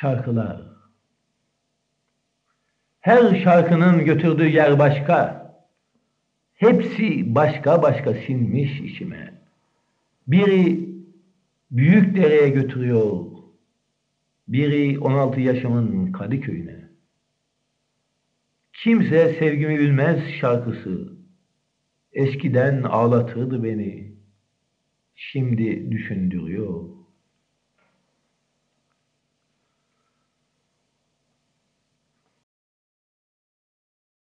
şarkılar. Her şarkının götürdüğü yer başka. Hepsi başka başka sinmiş içime. Biri büyük dereye götürüyor. Biri 16 yaşımın Kadıköy'üne. Kimse sevgimi bilmez şarkısı. Eskiden ağlatırdı beni. Şimdi düşündürüyor.